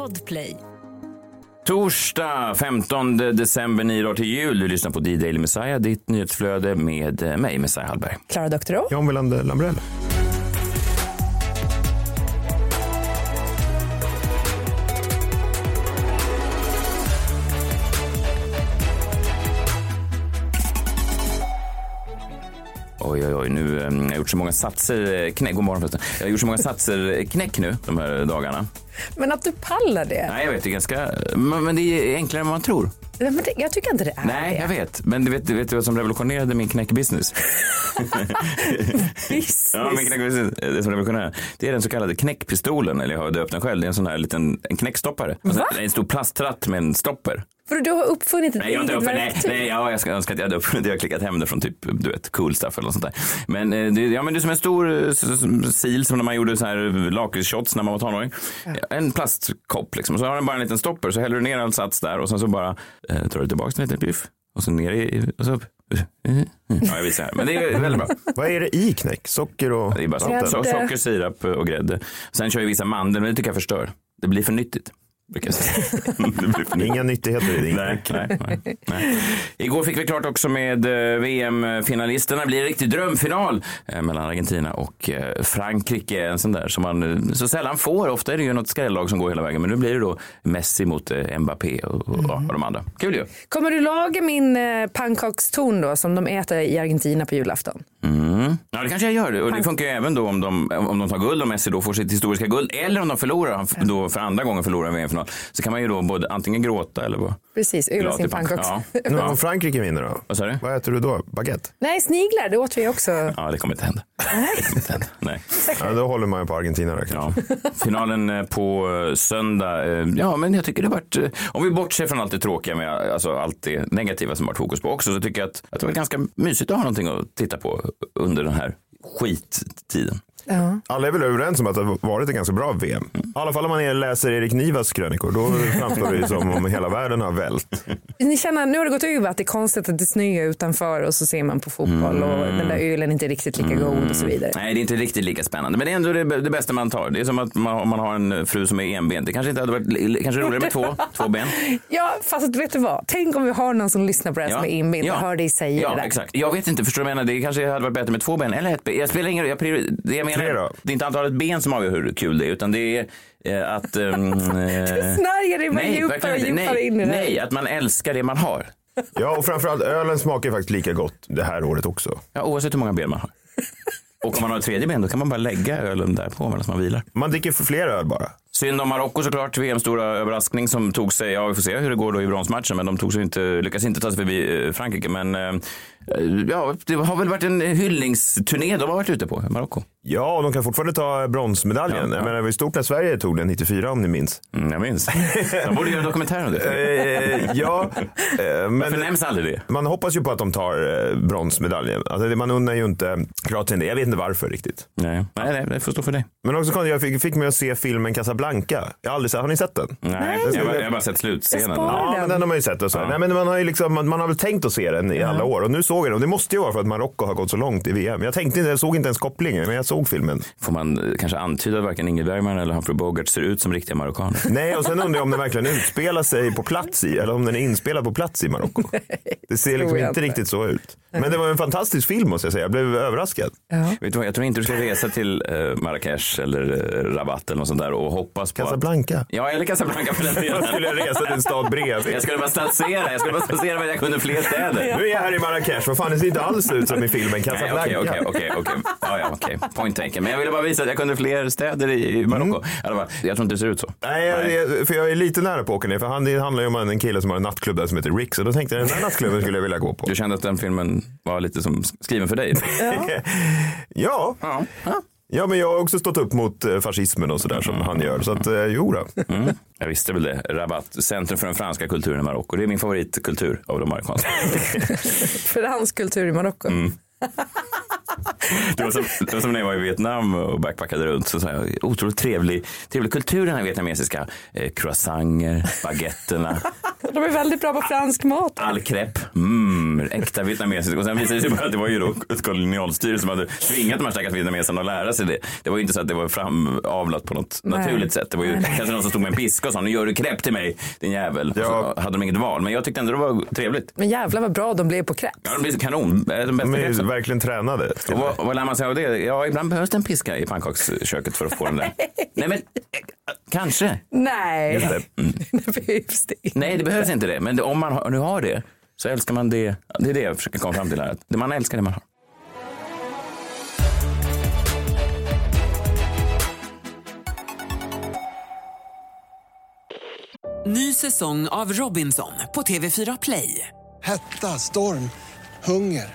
Podplay. Torsdag 15 december, nio dagar till jul. Du lyssnar på D-Daily Messiah, ditt nyhetsflöde med eh, mig, Messiah Hallberg. Klara Doktorow. John Wilander Lambrell. Oj, oj, oj, nu eh, jag har gjort så många satser, eh, knäck, god morgon förresten. Jag har gjort så många satser knäck nu de här dagarna. Men att du pallar det. Nej, jag vet, det är ganska, men det är enklare än man tror. Men det jag tycker inte det är Nej, det. jag vet. Men du vet, du vet vad som revolutionerade min knäckbusiness? Business. Ja, min knäckbusiness, det som revolutionerade. Det är den så kallade knäckpistolen, eller jag har döpt den själv. Det är en sån här liten en knäckstoppare. Alltså, en stor plasttratt med en stopper. För du har uppfunnit ett Nej, jag har inte uppfunnit, nej, verktyg. nej, ja, jag ska önska att jag hade uppfunnit det. Jag har klickat hem det från typ, du vet, cool stuff eller något sånt där. Men, eh, det, ja, men det är som en stor eh, sil som när man gjorde så här lakritsshots när man var tonåring. En plastkopp liksom. Så har den bara en liten stopper. Så häller du ner all sats där och sen så bara eh, drar du tillbaka den lite piff. Och så ner i, och så upp. Ja, jag visar här. Men det är väldigt bra. Vad är det i knäck? Socker och Det är bara socker, sirap och grädde. Sen kör jag vissa mandel, men det tycker jag förstör. Det blir för nyttigt. Inga nyttigheter i din Nej, nej, nej, nej. Igår fick vi klart också med eh, VM-finalisterna. Det blir en riktig drömfinal eh, mellan Argentina och eh, Frankrike. En sån där som man så sällan får. Ofta är det ju något skrällag som går hela vägen. Men nu blir det då Messi mot Mbappé och, och, och de andra. Kul ju. Kommer du laga min pannkakstorn då som de äter i Argentina på julafton? Mm. Ja, det kanske jag gör. Och det funkar ju även då om de, om de tar guld och Messi då får sitt historiska guld. Eller om de förlorar, han då för andra gången förlorar en VM-final. Så kan man ju då både antingen gråta eller vad. Precis, Glad sin till pannkaks. Ja. Men om Frankrike vinner då? Vad sa du? Vad äter du då? Baguette? Nej, sniglar, det åt vi också. Ja, det kommer inte hända. Det kommer inte hända. Nej. Ja, då håller man ju på Argentina då. Ja. Finalen eh, på eh, söndag. eh, Ja, men jag tycker det har varit, om vi bortser från allt det tråkiga med alltså allt det negativa som varit fokus på också, så tycker jag att, att det var ganska mysigt att ha någonting att titta på under den här skittiden. Ja. Alla är väl överens om att det har varit ett ganska bra VM. I alla fall om man är- läser Erik Nivas krönikor. Då framstår det ju som om hela världen har vält. Ni känner, nu har det gått över att det är konstigt att det snöar utanför och så ser man på fotboll och den där ölen är inte riktigt lika god och så vidare. Nej, det är inte riktigt lika spännande, men det är ändå det, det bästa man tar. Det är som att man, om man har en fru som är enbent. Det kanske inte hade varit kanske roligare med två, två ben. Ja, fast vet du vad? Tänk om vi har någon som lyssnar på det här som är inbent och hör dig säga ja, det där. exakt. Jag vet inte, förstår du vad jag menar? Det kanske hade varit bättre med två ben eller ett ben. Jag spelar ingen roll. Jag priori- det jag menar, Tre då? Det är inte antalet ben som avgör hur kul det är, utan det är eh, att... ehm, eh, Snärjer dig bara djupare och djupare nej, in i det. nej, att man älskar det man har. Ja, och framförallt ölen smakar faktiskt lika gott det här året också. Ja, oavsett hur många ben man har. Och om man har ett tredje ben, då kan man bara lägga ölen där på medan man vilar. Man dricker för fler öl bara. Synd om Marocko såklart, VMs stora överraskning som tog sig, ja vi får se hur det går då i bronsmatchen, men de tog sig inte, lyckas inte ta sig förbi eh, Frankrike. Men eh, ja, det har väl varit en hyllningsturné de har varit ute på, Marocko. Ja, och de kan fortfarande ta bronsmedaljen. Ja, ja. Jag menar, det var ju stort när Sverige tog den 94 om ni minns. Mm, jag minns. De borde göra en dokumentär om det. Eh, ja, Varför men nämns aldrig det? man hoppas ju på att de tar bronsmedaljen. Alltså, man unnar ju inte Kroatien det. Jag vet inte varför riktigt. Nej, nej, nej det får stå för dig. Men också konstigt, jag fick, fick mig att se filmen Casablanca. Jag har aldrig sett, har ni sett den? Nej, jag, har bara- jag har bara sett slutscenen. Ja, den. men den har man ju sett. Och så. Nej, men man, har ju liksom, man, man har väl tänkt att se den i alla år och nu såg jag den. Och det måste ju vara för att Marocko har gått så långt i VM. Jag tänkte inte, jag såg inte ens kopplingen, men jag såg filmen. Får man eh, kanske antyda att varken Ingrid Bergman eller Humphrey Bogart ser ut som riktiga marockaner? Nej, och sen undrar jag om den verkligen utspelar sig på plats i, eller om den är inspelad på plats i Marocko. Det ser liksom inte inte. riktigt så ut. Men det var en fantastisk film måste jag säga. Jag blev överraskad. Vet du vad, jag tror inte du ska resa till eh, Marrakesh eller eh, Rabat eller något sånt där och hoppas på att... Casablanca. Ja, eller Casablanca för den Jag delen. skulle resa till en stad bredvid. Jag skulle bara statsera, jag skulle bara statsera vad jag kunde fler städer. Nu är jag här i Marrakesh. Vad fan, det ser inte alls ut som i filmen Casablanca. okej, okej, okej, okej. Ja, ja, okej. Point taken. Men jag ville bara visa att jag kunde fler städer i Marocko. Fall, Jag tror inte det ser ut så. Nej, jag, jag- för jag är lite nära på att åka ner. För han, det handlar ju om en kille som har en nattklubb där som heter Rick. Så då tänkte jag den här nattklubben skulle jag vilja gå på. Du kände att den filmen var lite som skriven för dig? Ja, Ja. ja. Ja men jag har också stått upp mot eh, fascismen och sådär som han gör. Så att, eh, jo då. Mm. Jag visste väl det. Rabat, centrum för den franska kulturen i Marocko. Det är min favoritkultur av de marockanska. Fransk kultur i Marocko. Mm. Det var, som, det var som när jag var i Vietnam och backpackade runt. Så sa jag, otroligt trevlig, trevlig kultur den här vietnamesiska. Eh, croissanter, baguetterna, De är väldigt bra på fransk mat. all crepe. Mm, äkta vietnamesiskt. Och sen visade det sig bara att det var ju då ett kolonialstyre som hade tvingat de här stackars vietnameserna att lära sig det. Det var ju inte så att det var framavlat på något Nej. naturligt sätt. Det var ju Nej. kanske någon som stod med en piska och sa, nu gör du crepe till mig, din jävel. Ja. Och så hade de inget val. Men jag tyckte ändå det var trevligt. Men jävlar vad bra de blev på crepes. Ja, de blir kanon. De De bästa. Verkligen tränade. Och vad, vad lär man sig av det? Ja, ibland behövs det en piska i pannkaksköket för att få den där. Nej, men kanske. Nej, Just det. det behövs det inte. Nej, det behövs inte det. Men det, om man har, nu har det så älskar man det. Det är det jag försöker komma fram till här. Det- Man älskar det man har. Ny säsong av Robinson på TV4 Play. Hetta, storm, hunger.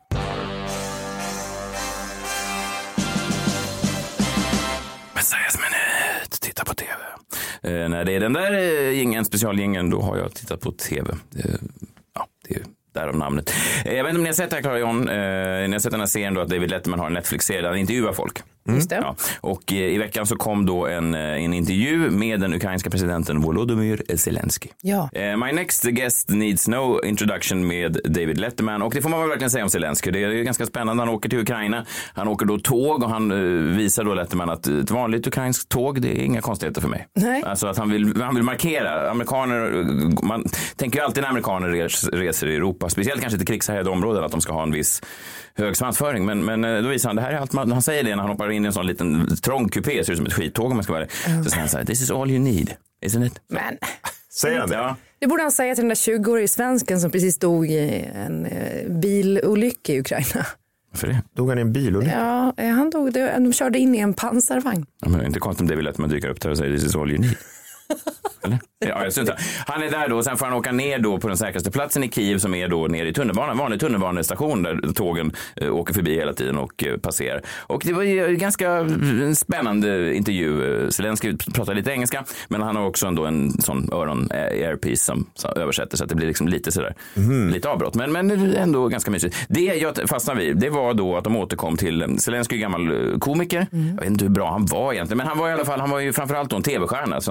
Titta på tv. Eh, när det är den där eh, jingeln, specialgängen, då har jag tittat på tv. Eh, ja, det är därav namnet. Eh, jag vet inte om ni har sett det här, Clara John. Eh, ni har sett den här serien då att David Letterman har en Netflix-serie där han intervjuar folk. Just det. Ja. Och eh, i veckan så kom då en, eh, en intervju med den ukrainska presidenten Volodymyr Zelensky. Ja. Eh, My next guest needs no introduction med David Letterman. Och det får man väl verkligen säga om Zelensky. Det är ju ganska spännande. Han åker till Ukraina. Han åker då tåg och han visar då Letterman att ett vanligt ukrainskt tåg, det är inga konstigheter för mig. Nej. Alltså att han vill, han vill markera. Amerikaner, man tänker ju alltid när amerikaner res, reser i Europa, speciellt kanske till krigshärjade områden, att de ska ha en viss hög svansföring. Men, men eh, då visar han, det här är allt man, han säger det när han hoppar in i en sån liten trång kupé, ser ut som ett skittåg om man ska vara det. Så säger han så här, this is all you need, isn't it? Men Säger han det? Ja. det borde han säga till den där 20-årige svensken som precis dog i en eh, bilolycka i Ukraina. För det? Dog han i en bilolycka? Ja, eh, han dog. det- De körde in i en pansarvagn. Ja, men det är inte konstigt om David Letterman dyker upp där och säger this is all you need. Ja, jag syns Han är där då och sen får han åka ner då på den säkraste platsen i Kiev som är då nere i tunnelbanan, vanlig tunnelbanestation där tågen eh, åker förbi hela tiden och eh, passerar. Och det var ju en ganska en spännande intervju. Zelenskyj pratar lite engelska, men han har också ändå en sån öron eh, airpiece som, som översätter så att det blir liksom lite sådär, lite avbrott. Men, men ändå ganska mysigt. Det jag fastnade vid, det var då att de återkom till, Zelenskyj gammal komiker. Jag vet inte hur bra han var egentligen, men han var i alla fall, han var ju framförallt då en tv-stjärna,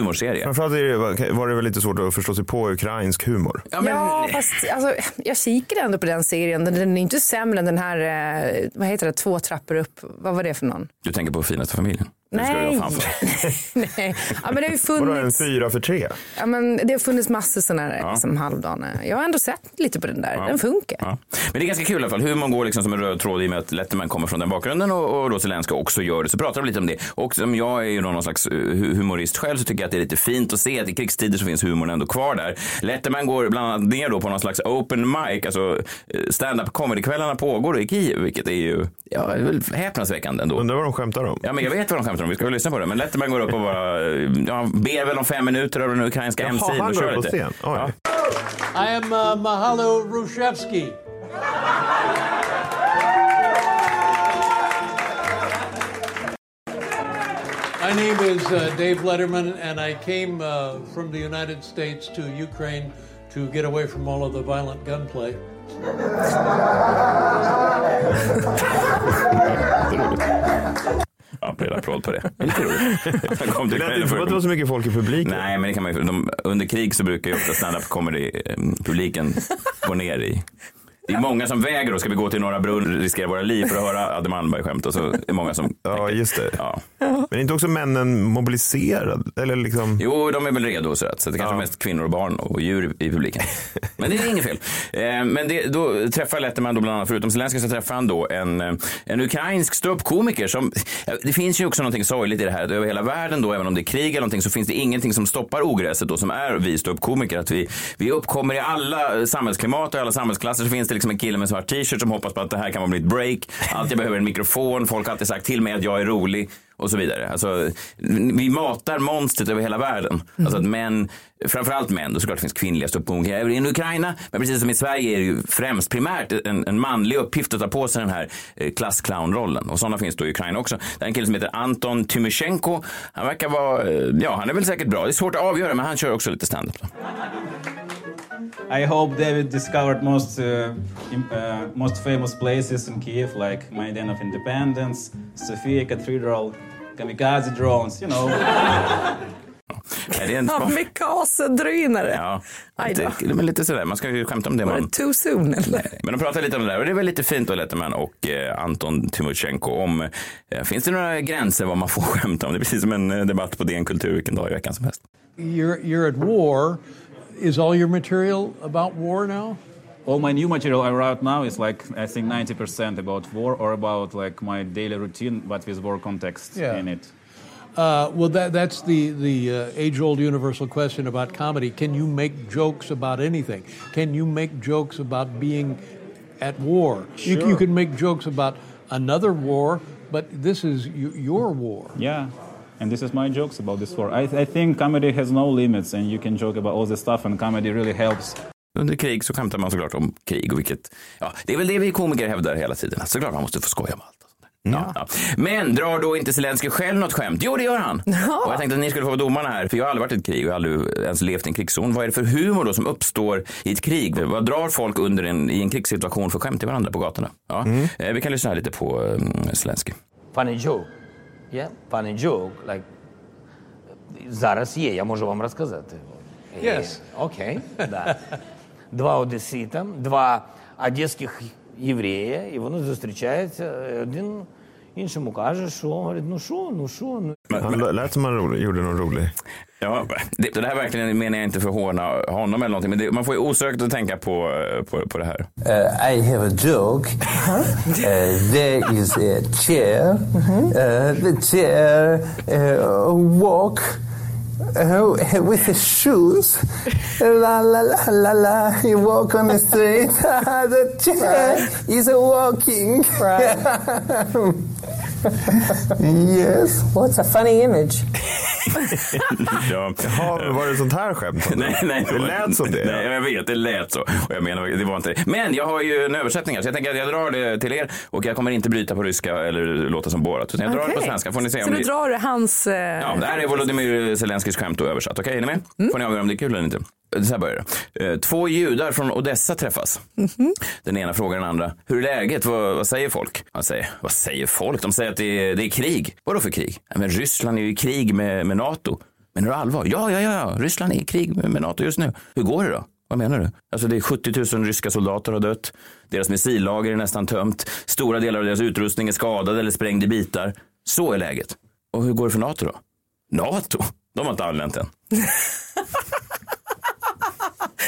humorserie. Framförallt är det, var det väl lite svårt att förstå sig på ukrainsk humor. Ja, men, Ja, fast alltså, jag kikade ändå på den serien. Den den är inte sämre än den här, eh, vad heter det, två trappor upp. Vad var det för någon? Du tänker på finaste familjen? Nej. Nej. Ja, men det har ju Vadå en funnits, fyra för tre? ja, men det har funnits massor sådana här liksom, halvdana. Jag har ändå sett lite på den där. Den funkar. Ja. Men det är ganska kul i alla fall. Humorn går liksom som en röd tråd i och med att Letterman kommer från den bakgrunden och, och då Zelenskyj också gör det. Så pratar de lite om det. Och som jag är ju någon slags eh, hu- humorist själv så tycker jag att det är lite fint att se att i krigstider så finns humorn ändå kvar där. Letterman går bland annat ner då på någon slags open mic, alltså eh, stand-up comedy-kvällarna pågår i Kiev, vilket är ju ja, häpnadsväckande ändå. Undrar vad de skämtar om? Ja, men jag vet vad de skämtar om. Vi ska väl lyssna på det. Men Letterman går upp och bara, eh, ja, ber väl om fem minuter av den ukrainska Jaha, MC'n han och går kör upp på lite. scen. Ja. I am uh, Mahalo Rushevsky. My name is uh, Dave Letterman, and I came uh, from the United States to Ukraine to get away from all of the violent gunplay. Ja, applåd på det. Det är lite roligt. Han kom Det till lät inte som att det var så mycket folk i publiken. Nej, men det kan man ju, de, under krig så brukar ju ofta stand-up comedy eh, publiken gå ner i, Det är många som väger och ska vi gå till Norra Brunn riskera våra liv för att höra Adde Malmberg-skämt och så är det många som Ja, just det. Ja. Men är inte också männen mobiliserade? Eller liksom... Jo, de är väl redo så att så det kanske är mest kvinnor och barn och djur i publiken. Men det är inget fel. Eh, men det, då träffar Letterman då bland annat, förutom Zelenskyj så träffar han då en, eh, en ukrainsk ståuppkomiker som, ja, det finns ju också någonting sorgligt i det här, att över hela världen då, även om det är krig eller någonting, så finns det ingenting som stoppar ogräset då, som är vi ståuppkomiker. Att vi, vi uppkommer i alla samhällsklimat och alla samhällsklasser, så finns det liksom en kille med svart t-shirt som hoppas på att det här kan bli ett break. Allt jag behöver är en mikrofon, folk har alltid sagt till mig att jag är rolig och så vidare. Alltså, vi matar monstret över hela världen. Alltså att män, framförallt män, och såklart det finns kvinnliga ståuppkomiker i Ukraina, men precis som i Sverige är det ju främst primärt en, en manlig uppgift att ta på sig den här eh, klassclownrollen. Och sådana finns då i Ukraina också. Det är en kille som heter Anton Tymosjenko. Han verkar vara, eh, ja han är väl säkert bra. Det är svårt att avgöra, men han kör också lite stand-up. I hope David discovered most uh, uh, most famous places in Kiev, like Maidan of Independence, Sofia Cathedral, kamikaze drones. You know. Är det en Kamikaze-drönare. Ja, lite, men lite sådär. Man ska ju skämta om det. Var Man, too soon eller? Men de pratar lite om det där och det är väl lite fint då Letterman och eh, Anton Timosjenko om, eh, finns det några gränser vad man får skämta om? Det är precis som en eh, debatt på DN Kultur vilken dag i veckan som helst. You're, you're at war. Is all your material about war now? All my new material I write now is like I think 90% about war or about like my daily routine, but with war context Yeah. in it. Uh, well, that, that's the, the uh, age old universal question about comedy. Can you make jokes about anything? Can you make jokes about being at war? You, you can make jokes about another war, but this is y- your war. Yeah. And this is my jokes about this war. I, I think comedy has no limits, and you can joke about all this stuff, and comedy really helps. Under krig så skämtar man såklart om krig och vilket, ja, det är väl det vi komiker hävdar hela tiden. Såklart man måste få skoja om allt. Ja, ja. Men drar då inte Zelenskyj själv något skämt? Jo, det gör han. Och jag tänkte att ni skulle få vara domarna här, för jag har aldrig varit i ett krig och aldrig ens levt i en krigszon. Vad är det för humor då som uppstår i ett krig? Vad drar folk under en, i en krigssituation för skämt till varandra på gatorna? Ja. Eh, vi kan lyssna här lite på um, Zelenskyj. Funny joke. Yeah, funny joke. Like, зараз є, я можу вам розказати. Є. Yes. Окей, да. Два одесита, два одеських єврея, і вони зустрічаються. Один in så mukaže så, nu så, nu så. Nu. Men, men lät som han gjorde någon rolig. Ja, det, det här verkligen menar jag inte för att håna honom eller någonting, men det, man får ju osökt att tänka på, på, på det här. Uh, I have a joke. Uh, eh, there is a chair. Uh, the chair uh, walk. Uh, with his shoes. La la la la la. He walk on the street. the chair is a walking. yes. What's a funny image? Ja. Jaha, var det sånt här skämt? Nej, nej, Det lät som det. Nej, jag vet, det lät så. Och jag menar, det var inte det. Men jag har ju en översättning här, så jag tänker att jag drar det till er och jag kommer inte bryta på ryska eller låta som Borat. Utan jag drar det på svenska. Får ni se Så om nu ni... drar du hans... eh, Ja, det här är Volodymyr Zelenskyjs skämt då översatt. Okej, är ni med? Mm. Får ni avgöra om det är kul eller inte. Så här börjar det. Eh, Två judar från Odessa träffas. Mhm. Den ena frågar den andra, hur är läget? Vad, vad säger folk? Han säger, vad säger folk? De säger att det är, det är krig. Vadå för krig? "Ja, Men Ryssland är ju i krig med, med NATO. Men är det allvar? Ja, ja, ja, ja, Ryssland är i krig med, med NATO just nu. Hur går det då? Vad menar du? Alltså det är 70 000 ryska soldater har dött. Deras missillager är nästan tömt. Stora delar av deras utrustning är skadad eller sprängd i bitar. Så är läget. Och hur går det för NATO då? NATO? De har inte anlänt än.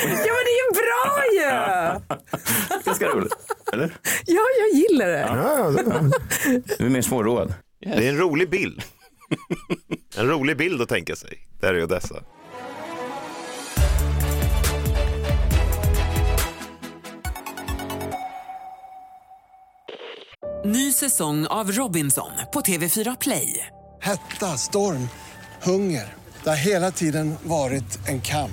Ja men det är ju bra ju! Ganska roligt. Eller? Ja, jag gillar det. Ja, det, Du är mer svårroad. det är en rolig bild. En rolig bild att tänka sig. Där är Odessa. Ny säsong av Robinson på TV4 Play. Hetta, storm, hunger. Det har hela tiden varit en kamp.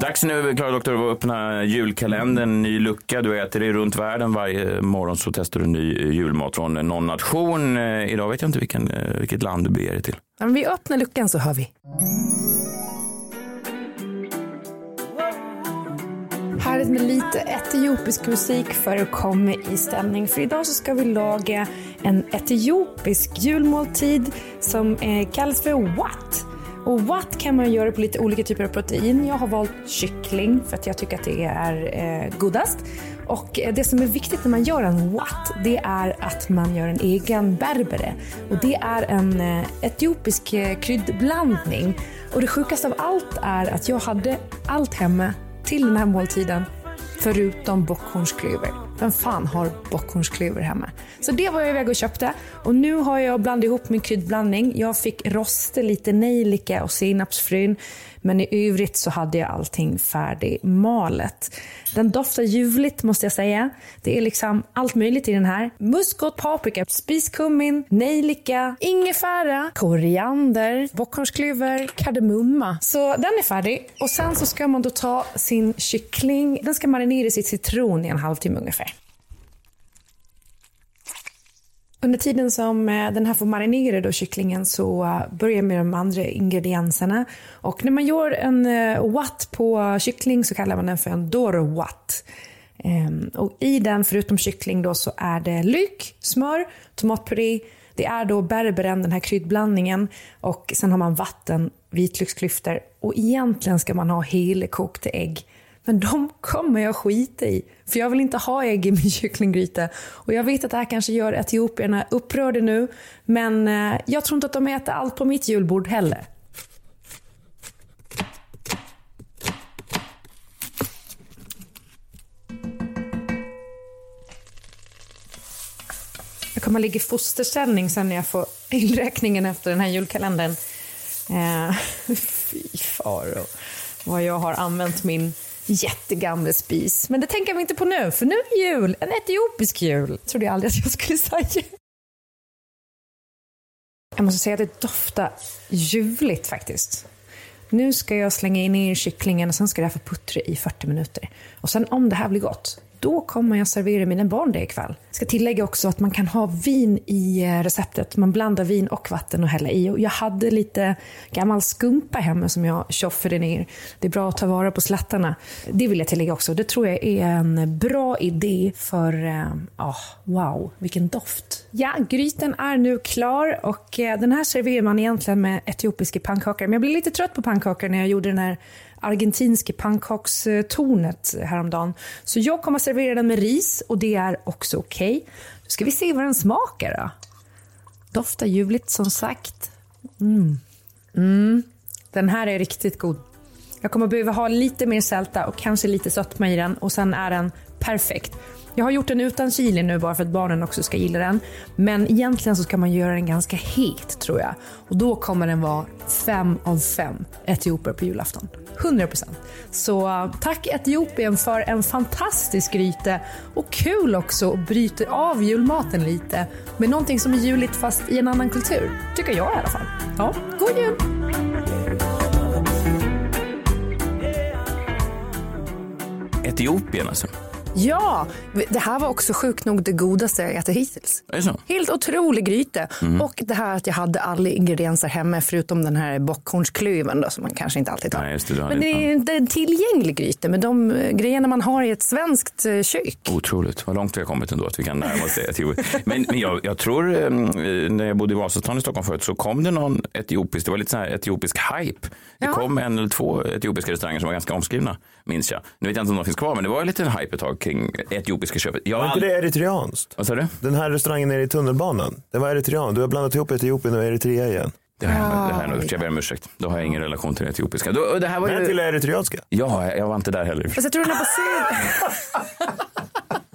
Dags nu, Klara Doktor, att öppna julkalendern, ny lucka. Du äter dig runt världen varje morgon så testar du ny julmat från någon nation. Eh, Idag vet jag inte vilken, eh, vilket land du beger dig till. Om vi öppnar luckan så hör vi. Härligt med lite etiopisk musik för att komma i stämning. För idag så ska vi laga en etiopisk julmåltid som eh, kallas för wat. Och what kan man göra på lite olika typer av protein. Jag har valt kyckling för att jag tycker att det är eh, godast. Och eh, det som är viktigt när man gör en what det är att man gör en egen berbere. Och det är en eh, etiopisk eh, kryddblandning. Och det sjukaste av allt är att jag hade allt hemma till den här måltiden förutom bockhornsklyver. Vem fan har bockhornsklöver hemma? Så det var jag iväg och köpte och nu har jag blandat ihop min kryddblandning. Jag fick rosta lite nejlika och sinapsfrön men i övrigt så hade jag allting färdigmalet. Den doftar ljuvligt måste jag säga. Det är liksom allt möjligt i den här. Muskot, paprika, spiskummin, nejlika, ingefära, koriander, bockhornsklyver, kardemumma. Så den är färdig och sen så ska man då ta sin kyckling. Den ska marineras i citron i en halvtimme ungefär. Under tiden som eh, den här får marinera då kycklingen så eh, börjar jag med de andra ingredienserna. Och när man gör en eh, watt på kyckling så kallar man den för en doro watt. Ehm, och I den, förutom kyckling, då, så är det lök, smör, tomatpuré, det är då berberen, den här kryddblandningen och sen har man vatten, vitlöksklyftor och egentligen ska man ha helkokta ägg. Men de kommer jag skita i. För jag vill inte ha ägg i min kycklinggryta. Och jag vet att det här kanske gör etiopierna upprörda nu. Men eh, jag tror inte att de äter allt på mitt julbord heller. Jag kommer att ligga i fosterställning sen när jag får inräkningen efter den här julkalendern. Eh, fy faro vad jag har använt min jättegamla spis. Men det tänker vi inte på nu, för nu är jul. En etiopisk jul. trodde jag aldrig att jag skulle säga. Jag måste säga att det doftar ljuvligt faktiskt. Nu ska jag slänga in i kycklingen och sen ska det här få puttra i 40 minuter. Och sen om det här blir gott, då kommer jag servera mina barn det ikväll. Jag ska tillägga också att man kan ha vin i eh, receptet. Man blandar vin och vatten och häller i. Jag hade lite gammal skumpa hemma som jag tjoffade ner. Det är bra att ta vara på slattarna. Det vill jag tillägga också. Det tror jag är en bra idé för, oh, wow, vilken doft. Ja, gryten är nu klar och eh, den här serverar man egentligen med etiopiska pannkakor. Men jag blev lite trött på pannkakor när jag gjorde den här argentinska pannkakstornet häromdagen. Så jag kommer att servera den med ris och det är också okej. Nu ska vi se vad den smakar då. Doftar ljuvligt som sagt. Mm. Mm. Den här är riktigt god. Jag kommer behöva ha lite mer sälta och kanske lite sötma i den och sen är den perfekt. Jag har gjort den utan chili nu bara för att barnen också ska gilla den. Men egentligen så ska man göra den ganska het tror jag. Och då kommer den vara fem av fem etioper på julafton. 100%. Så eh, tack Etiopien för en fantastisk gryta och kul också att bryta av julmaten lite med någonting som är juligt fast i en annan kultur. Tycker jag i alla fall. Ja, god jul! Etiopien alltså. Ja, det här var också sjukt nog det godaste jag ätit hittills. Helt otrolig gryta. Mm. Och det här att jag hade alla ingredienser hemma förutom den här bockhornsklöven då, som man kanske inte alltid har. Nej, det, Men det är inte en tillgänglig gryta med de eh, grejerna man har i ett svenskt eh, kök. Otroligt, vad långt vi har kommit ändå att vi kan närma oss det. Men, men jag, jag tror, eh, när jag bodde i Vasastan i Stockholm förut, så kom det någon etiopisk, det var lite så här etiopisk hype. Det kom en eller två etiopiska restauranger som var ganska omskrivna, minns jag. Nu vet jag inte om de finns kvar, men det var en liten hype ett tag kring etiopiska köpet. Jag Var inte det eritreanskt? Vad sa du? Den här restaurangen nere i tunnelbanan. Det var eritrean. Du har blandat ihop Etiopien och Eritrea igen. Det här, det här är nog, jag ber om ursäkt. Då har jag ingen relation till det etiopiska. Då, det här var Men ju... till eritreanska? Ja, jag var inte där heller. Fast jag tror den är baserad...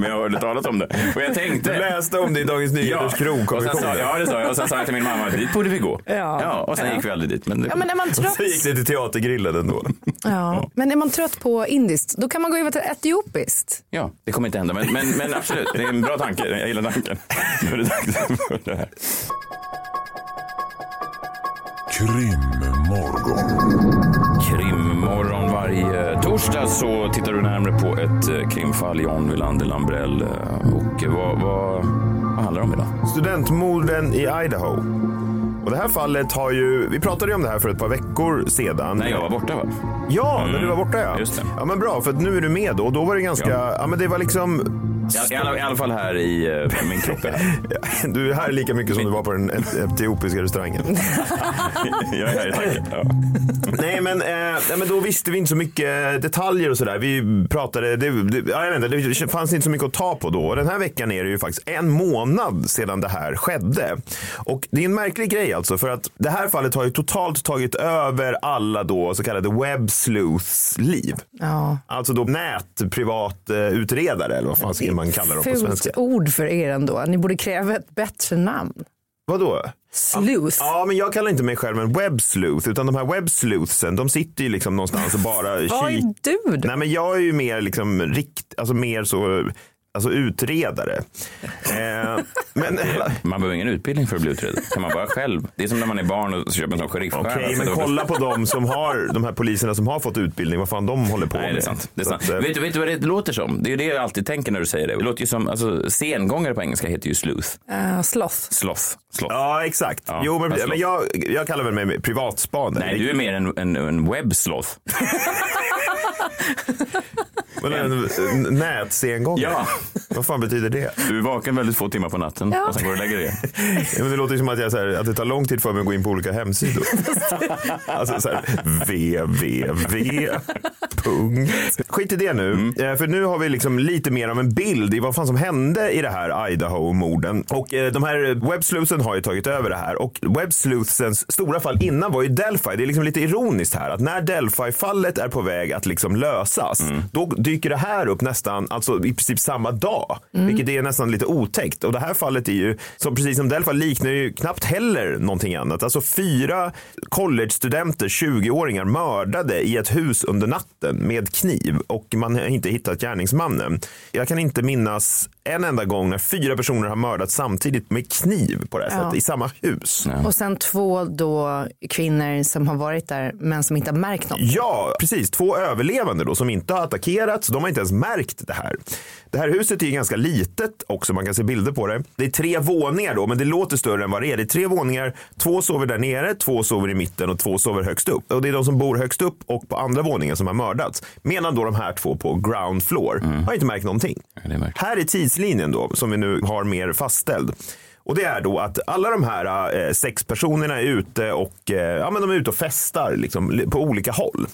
Men jag hörde talas om det. Och jag tänkte... Du läste om det i Dagens Nyheters Ja, krog, kom och sen ihåg sa, det? ja, det sa jag. Och sen sa jag till min mamma, dit borde vi gå. Ja. och sen Ja. gick vi aldrig dit. Men det... Ja, men är man trött? Så gick det till teatergrillen ändå. Ja. Men är man trött på indiskt, då kan man gå över till etiopiskt. Ja, det kommer inte hända. Men, men, men absolut, det är en bra tanke. Jag gillar tanken. Nu är det dags för det här. Krimmorgon. Krimmorgon varje torsdag så tittar du närmare på ett eh, krimfall. John Wilander Lambrell. eh, Och eh, vad, vad, vad handlar det om idag? Studentmorden i Idaho. Och det här fallet har ju, vi pratade ju om det här för ett par veckor sedan. När jag var borta va? Ja, när Mm. du var borta ja. Just det. Ja men bra, för att nu är du med då. Och då var det ganska, ja, Ja. men det var liksom i, alla, I alla fall här i eh, min kropp. är här. Du är här lika mycket som du var på den et- etiopiska restaurangen. jag är här i. Ja. Nej men, eh, nej, men då visste vi inte så mycket detaljer och sådär. Vi pratade, det, det, ja, jag vet inte, det fanns inte så mycket att ta på då. Och den här veckan är det ju faktiskt en månad sedan det här skedde. Och det är en märklig grej alltså för att det här fallet har ju totalt tagit över alla då så kallade web sleuths liv. Ja. Alltså då nätprivatutredare eller vad fan ska man kalla dem på Fult svenska. ord för er ändå. Ni borde kräva ett bättre namn. Vadå? Sleuth. Ja, men jag kallar inte mig själv en web sleuth, utan de här web sleuthsen, de sitter ju liksom någonstans och bara Vad är du då? Nej, men jag är ju mer liksom rikt, alltså mer så, alltså utredare. Eh, men Man behöver ingen utbildning för att bli utredare. Kan man bara själv. Det är som när man är barn och köper en sån sheriffstjärna. Okej, Så men då- kolla på dem som har, de här poliserna som har fått utbildning, vad fan de håller på Nej, med. det är sant. Det är sant. att, eh, vet, du, vet du vad det låter som? Det är ju det jag alltid tänker när du säger det. Det låter ju som, alltså sengångare på engelska heter ju sleuth. Uh, sloth. Sloth. Sloth. Ja, exakt. Ja, jo, men, men jag, jag kallar väl mig privatspanare. Nej, du är mer en, en, en web sloth. Men en, en nätsengångare? Ja. Vad fan betyder det? Du är vaken väldigt få timmar på natten Ja. och sen går du och lägger dig. Ja, men det låter som att, jag, så här, att det tar lång tid för mig att gå in på olika hemsidor. alltså så här, www. Punkt. Skit i det nu, Eh, för nu har vi liksom lite mer av en bild i vad fan som hände i det här Idaho-morden. Och eh, de här websleuthsen har ju tagit över det här och websleuthsens stora fall innan var ju Delphi. Det är liksom lite ironiskt här att när Delphi-fallet är på väg att liksom Liksom lösas, då dyker det här upp nästan, alltså i princip samma dag, vilket är nästan lite otäckt. Och det här fallet är ju, som precis som Delfa, liknar ju knappt heller någonting annat. Alltså fyra college-studenter, 20-åringar, mördade i ett hus under natten med kniv och man har inte hittat gärningsmannen. Jag kan inte minnas en enda gång när fyra personer har mördat samtidigt med kniv på det här Ja. sättet i samma hus. Och sen två då kvinnor som har varit där men som inte har märkt något. Ja, precis. Två överlevande då som inte har attackerats. De har inte ens märkt det här. Det här huset är ju ganska litet också. Man kan se bilder på det. Det är tre våningar då, men det låter större än vad det är. Det är tre våningar. Två sover där nere, två sover i mitten och två sover högst upp. Och det är de som bor högst upp och på andra våningen som har mördats. Medan då de här två på ground floor har inte märkt någonting. det är märkligt. Här är tidslinjen då som vi nu har mer fastställd. Och det är då att alla de här eh, sex personerna är ute och, eh, ja, men de är ute och festar liksom, li- på olika håll.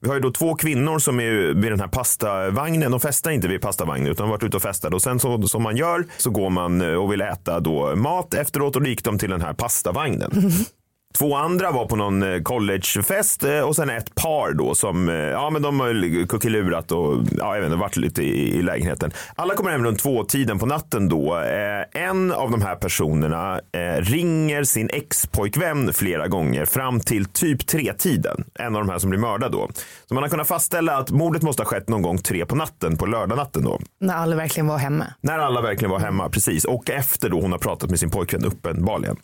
Vi har ju då två kvinnor som är vid den här pastavagnen. De festar inte vid pastavagnen utan har varit ute och festat. Och sen så, som man gör så går man eh, och vill äta då mat efteråt och då gick de till den här pastavagnen. Två andra var på någon eh, collegefest eh, och sen ett par då som, eh, ja men de har kuckelurat och ja, jag vet inte, varit lite i, i lägenheten. Alla kommer hem runt två tiden på natten då. Eh, en av de här personerna eh, ringer sin ex-pojkvän flera gånger fram till typ tre tiden. En av de här som blir mördad då. Så man har kunnat fastställa att mordet måste ha skett någon gång tre på natten på lördagnatten då. När alla verkligen var hemma. När alla verkligen var hemma, precis. Och efter då hon har pratat med sin pojkvän uppenbarligen.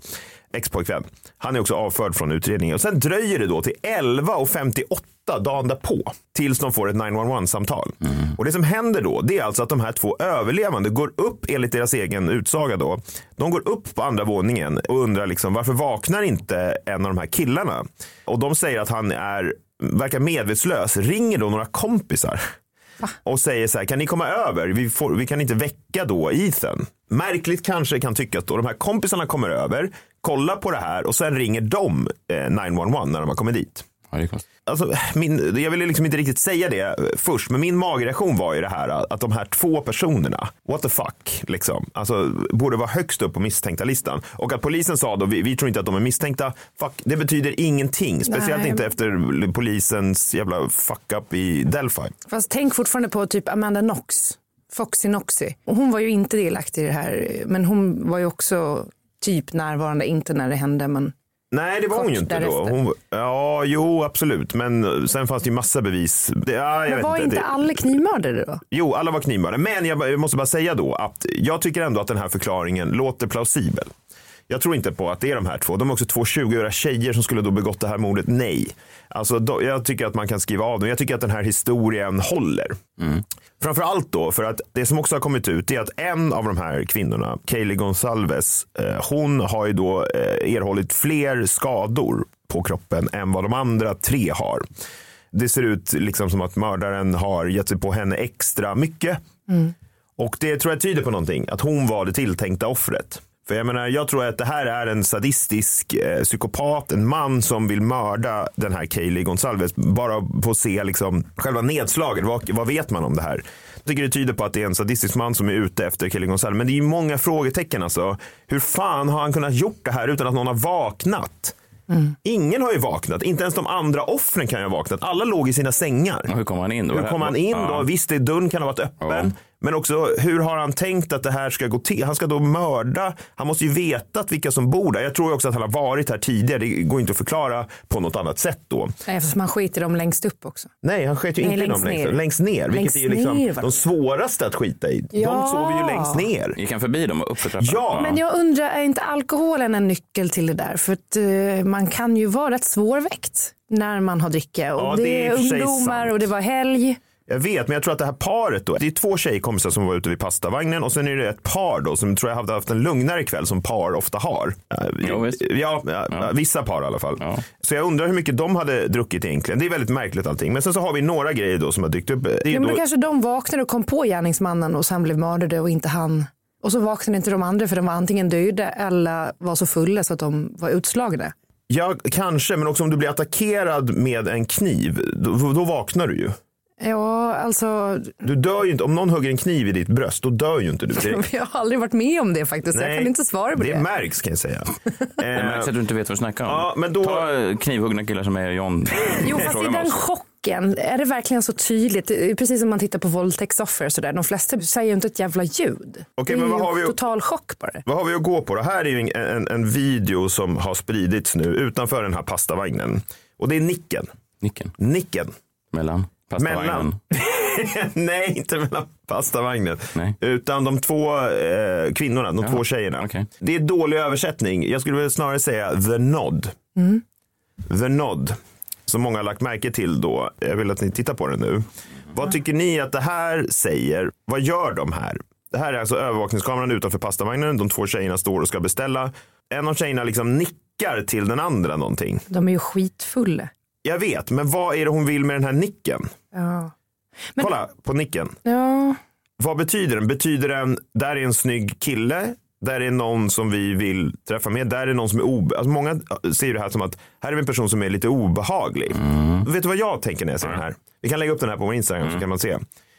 Ex-pojkvän. Han är också avförd från utredningen. Och sen dröjer det då till 11.58 dagen därpå tills de får ett 911-samtal. Och det som händer då, det är alltså att de här två överlevande går upp, enligt deras egen utsaga då, de går upp på andra våningen och undrar liksom varför vaknar inte en av de här killarna? Och de säger att han är, verkar medvetslös, ringer då några kompisar och säger så här, kan ni komma över? Vi, får, vi kan inte väcka då Ethan. Märkligt kanske kan tyckas då. De här kompisarna kommer över, kollar på det här och sen ringer de eh, 911 när de har kommit dit. Ja, det. Alltså, min, jag ville liksom inte riktigt säga det först, men min magreaktion var ju det här att de här två personerna, what the fuck, liksom, alltså, borde vara högst upp på misstänkta listan. Och att polisen sa då, vi, vi tror inte att de är misstänkta, fuck, det betyder ingenting. Speciellt Nej. inte efter polisens jävla fuck up i Delphi. Fast tänk fortfarande på typ Amanda Knox. Foxy Noxy. Och hon var ju inte delaktig i det här, men hon var ju också typ närvarande, inte när det hände, men Nej, det var hon ju inte då. därefter. Hon, ja, jo, absolut. Men sen fanns det ju massa bevis. Det, ja, Men var inte. inte alla knivmördare då? Jo, alla var knivmördare. Men jag, jag måste bara säga då att jag tycker ändå att den här förklaringen låter plausibel. Jag tror inte på att det är de här två. De är också två 20-åriga tjejer som skulle då begått det här mordet. Nej. Alltså, då, jag tycker att man kan skriva av dem. Jag tycker att den här historien håller. Framför allt då för att det som också har kommit ut är att en av de här kvinnorna, Kaylee Gonsalves, eh, hon har ju då eh, erhållit fler skador på kroppen än vad de andra tre har. Det ser ut liksom som att mördaren har gett sig på henne extra mycket. Och det tror jag tyder på någonting, att hon var det tilltänkta offret. För jag menar, jag tror att det här är en sadistisk eh, psykopat, en man som vill mörda den här Kaylee Gonsalves bara på att se liksom själva nedslaget. Vad, vad vet man om det här? Jag tycker det tyder på att det är en sadistisk man som är ute efter Kaylee Gonsalves. Men det är ju många frågetecken alltså. Hur fan har han kunnat gjort det här utan att någon har vaknat? Ingen har ju vaknat, inte ens de andra offren kan ju ha vaknat. Alla låg i sina sängar. hur kom han in då? Hur kom han in då? Ja. Visst, det, dörren kan ha varit öppen. Men också, hur har han tänkt att det här ska gå till? Han ska då mörda. Han måste ju vetat vilka som bor där. Jag tror också att han har varit här tidigare. Det går inte att förklara på något annat sätt då. Eftersom man skiter dem längst upp också. Nej, han sket ju Nej, inte i längst dem längst, ner. längst ner. Vilket Längst är ju liksom ner, de svåraste att skita i. Ja. De sover ju längst ner. Gick han förbi dem och uppför trappan? Ja. Men jag undrar, är inte alkoholen en nyckel till det där? För att eh, man kan ju vara rätt svårväckt när man har dricka. Och Ja, det, det är är för ungdomar och det var helg. Jag vet, men jag tror att det här paret då, det är två tjejkompisar som var ute vid pastavagnen och sen är det ett par då som tror jag hade haft en lugnare kväll som par ofta har. Ja, ja, ja, vissa par i alla fall. Så jag undrar hur mycket de hade druckit egentligen. Det är väldigt märkligt allting. Men sen så har vi några grejer då som har dykt upp. Det är Ja, men då... då kanske de vaknade och kom på gärningsmannen och sen blev mördade och inte han. Och så vaknade inte de andra för de var antingen döda eller var så fulla så att de var utslagna. Ja, kanske, men också om du blir attackerad med en kniv, då, då vaknar du ju. Ja, alltså. Du dör ju inte, om någon hugger en kniv i ditt bröst, då dör ju inte du. Det, Jag har aldrig varit med om det faktiskt. så Jag Nej, kan inte svara på det. det märks kan jag säga. Det märks att du inte vet vad du snackar om. Ja, men då... Ta eh, knivhuggna killar som är John. Jo, fast i den chocken, är det verkligen så tydligt? Precis som man tittar på våldtäktsoffer och sådär. De flesta säger ju inte ett jävla ljud. Okej, det är men vad ju har vi- total chock bara. Vad har vi att gå på? Det här är ju en, en, en video som har spridits nu utanför den här pastavagnen. Och det är nicken. Nicken? Nicken. Mellan pastavagnen? Mellan. Nej, inte mellan pastavagnen. Nej. Utan de två eh, kvinnorna, de två tjejerna. Det är dålig översättning. Jag skulle väl snarare säga the nod. Mm. The nod. Som många har lagt märke till då. Jag vill att ni tittar på den nu. Vad tycker ni att det här säger? Vad gör de här? Det här är alltså övervakningskameran utanför pastavagnen. De två tjejerna står och ska beställa. En av tjejerna liksom nickar till den andra någonting. De är ju skitfulla. Jag vet, men vad är det hon vill med den här nicken? Ja. Kolla på nicken. ja. Vad betyder den? Betyder den, där är en snygg kille, där är någon som vi vill träffa med, där är någon som är obe... Alltså många ser det här som att här är en person som är lite obehaglig. Vet du vad jag tänker när jag ser den här? Vi kan lägga upp den här på vår Instagram så kan man se.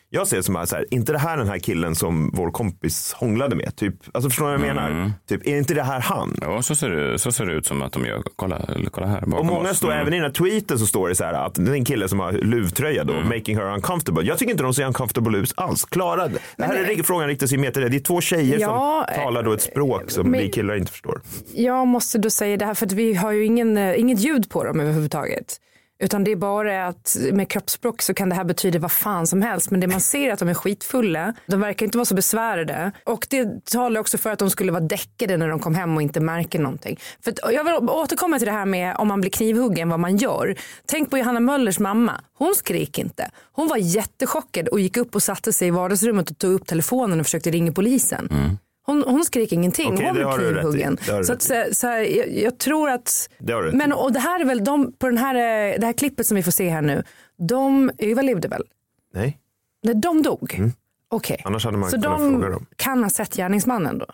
Jag ser det som så här, inte det här den här killen som vår kompis hånglade med? Typ, alltså förstår du vad jag menar? Typ, är inte det här han? Ja, så ser, det, så ser det ut som att de gör. Kolla, kolla här Och bakom många oss. står, Mm. även i den här tweeten så står det så här att det är en kille som har luvtröja då, making her uncomfortable. Jag tycker inte de ser uncomfortable ut alls. Klara det. Här är rig- frågan riktar sig mer till det. Det är två tjejer Ja, som talar då ett språk som men- vi killar inte förstår. Jag måste då säga det här för att vi har ju ingen, eh, inget ljud på dem överhuvudtaget. Utan det är bara att med kroppsspråk så kan det här betyda vad fan som helst. Men det man ser är att de är skitfulla. De verkar inte vara så besvärade. Och det talar också för att de skulle vara däckade när de kom hem och inte märker någonting. För jag vill återkomma till det här med om man blir knivhuggen, vad man gör. Tänk på Johanna Möllers mamma. Hon skrek inte. Hon var jättechockad och gick upp och satte sig i vardagsrummet och tog upp telefonen och försökte ringa polisen. Mm. Hon, hon skrek ingenting. Okej, hon blev knivhuggen. Så, att, så, så här, jag, jag tror att Det har du rätt men och det här är väl de, på den här, eh, det här klippet som vi får se här nu. De överlevde väl? Nej, Nej, de dog? Okej. annars hade man Så kunnat de fråga dem. kan ha sett gärningsmannen då?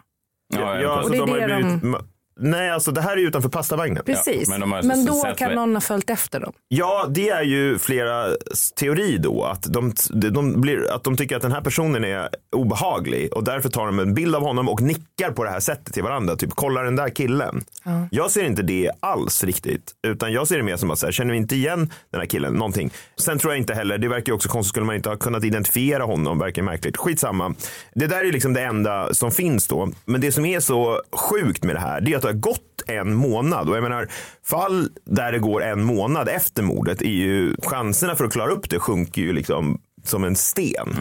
Ja, Ja, Och alltså, det är de har ju det blivit, de- Nej, alltså det här är utanför pastavagnen. Precis. men de har men då kan det. någon ha följt efter dem. Ja, det är ju flera teori då. Att de, de, blir, att de tycker att den här personen är obehaglig och därför tar de en bild av honom och nickar på det här sättet till varandra. Typ, kolla den där killen. Ja. Jag ser inte det alls riktigt. Utan jag ser det mer som att så här, känner vi inte igen den här killen? Någonting. Sen tror jag inte heller, det verkar ju också konstigt, skulle man inte ha kunnat identifiera honom? Verkar märkligt. Skitsamma. Det där är liksom det enda som finns då. Men det som är så sjukt med det här, det är att det har gått en månad. Och jag menar, fall där det går en månad efter mordet är ju, chanserna för att klara upp det sjunker ju liksom som en sten.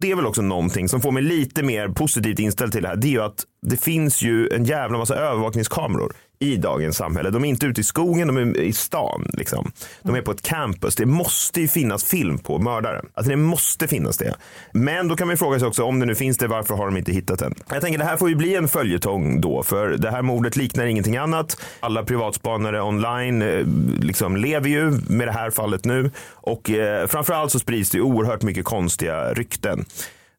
Det är väl också någonting som får mig lite mer positivt inställd till det här. Det är ju att det finns ju en jävla massa övervakningskameror i dagens samhälle. De är inte ute i skogen, de är i stan. Liksom. De är på ett campus. Det måste ju finnas film på mördaren. Alltså det måste finnas det. Men då kan man fråga sig också, om det nu finns det, varför har de inte hittat den? Jag tänker det här får ju bli en följetong då, för det här mordet liknar ingenting annat. Alla privatspanare online eh, liksom lever ju med det här fallet nu och eh, framförallt så sprids det oerhört mycket konstiga rykten.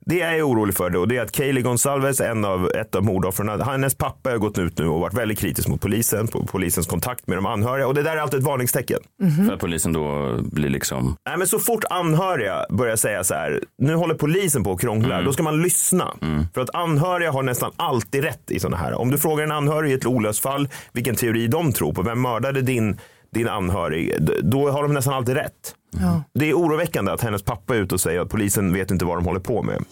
Det jag är orolig för då, det är att Kaylee Gonzalez, en av, ett av mordoffren, hennes pappa har gått ut nu och varit väldigt kritisk mot polisen, på polisens kontakt med de anhöriga. Och det där är alltid ett varningstecken. För att polisen då blir liksom... Nej, men så fort anhöriga börjar säga så här, nu håller polisen på och krånglar, då ska man lyssna. För att anhöriga har nästan alltid rätt i sådana här. Om du frågar en anhörig i ett olöst fall vilken teori de tror på, vem mördade din, din anhörig, då har de nästan alltid rätt. Ja. Det är oroväckande att hennes pappa är ute och säger att polisen vet inte vad de håller på med.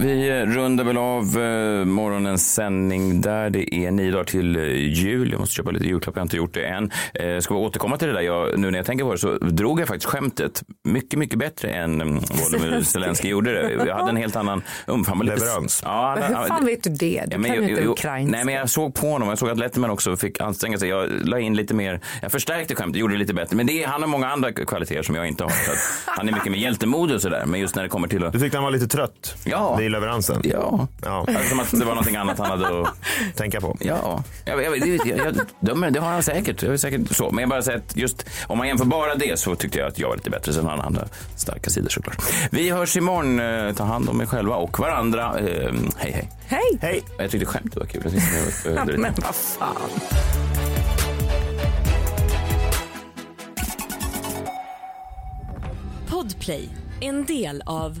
Vi eh, rundar väl av eh, morgonens sändning där. Det är nio dagar till eh, jul. Jag måste köpa lite julklappar, jag har inte gjort det än. Eh, ska vi återkomma till det där? Jag, nu när jag tänker på det så drog jag faktiskt skämtet mycket, mycket bättre än mm, Volodymyr Zelenskyj gjorde det. Jag hade en helt annan umf. Han var lite- Leverans. Ja, han- hur fan vet du det? Du Ja, kan men ju jag- inte ukrainska. Nej, men jag såg på honom. Jag såg att Letterman också fick anstränga sig. Jag la in lite mer. Jag förstärkte skämtet, gjorde det lite bättre. Men det är, han har många andra kvaliteter som jag inte har. Så att han är mycket mer hjältemodig och sådär. Men just när det kommer till att... Du tyckte han var lite trött Ja. I leveransen? Ja. ja. Som att det var någonting annat han hade att tänka på. Ja, jag, jag, jag, jag, jag det har han säkert. Jag är säkert så. Men jag bara säger att just om man jämför bara det så tyckte jag att jag var lite bättre. Sen har han andra starka sidor såklart. Vi hörs imorgon. Eh, Ta hand om er själva och varandra. Eh, hej, hej. Hej! Hej! Jag tyckte skämtet var kul. Jag tyckte det var, Men vad fan. Podplay, en del av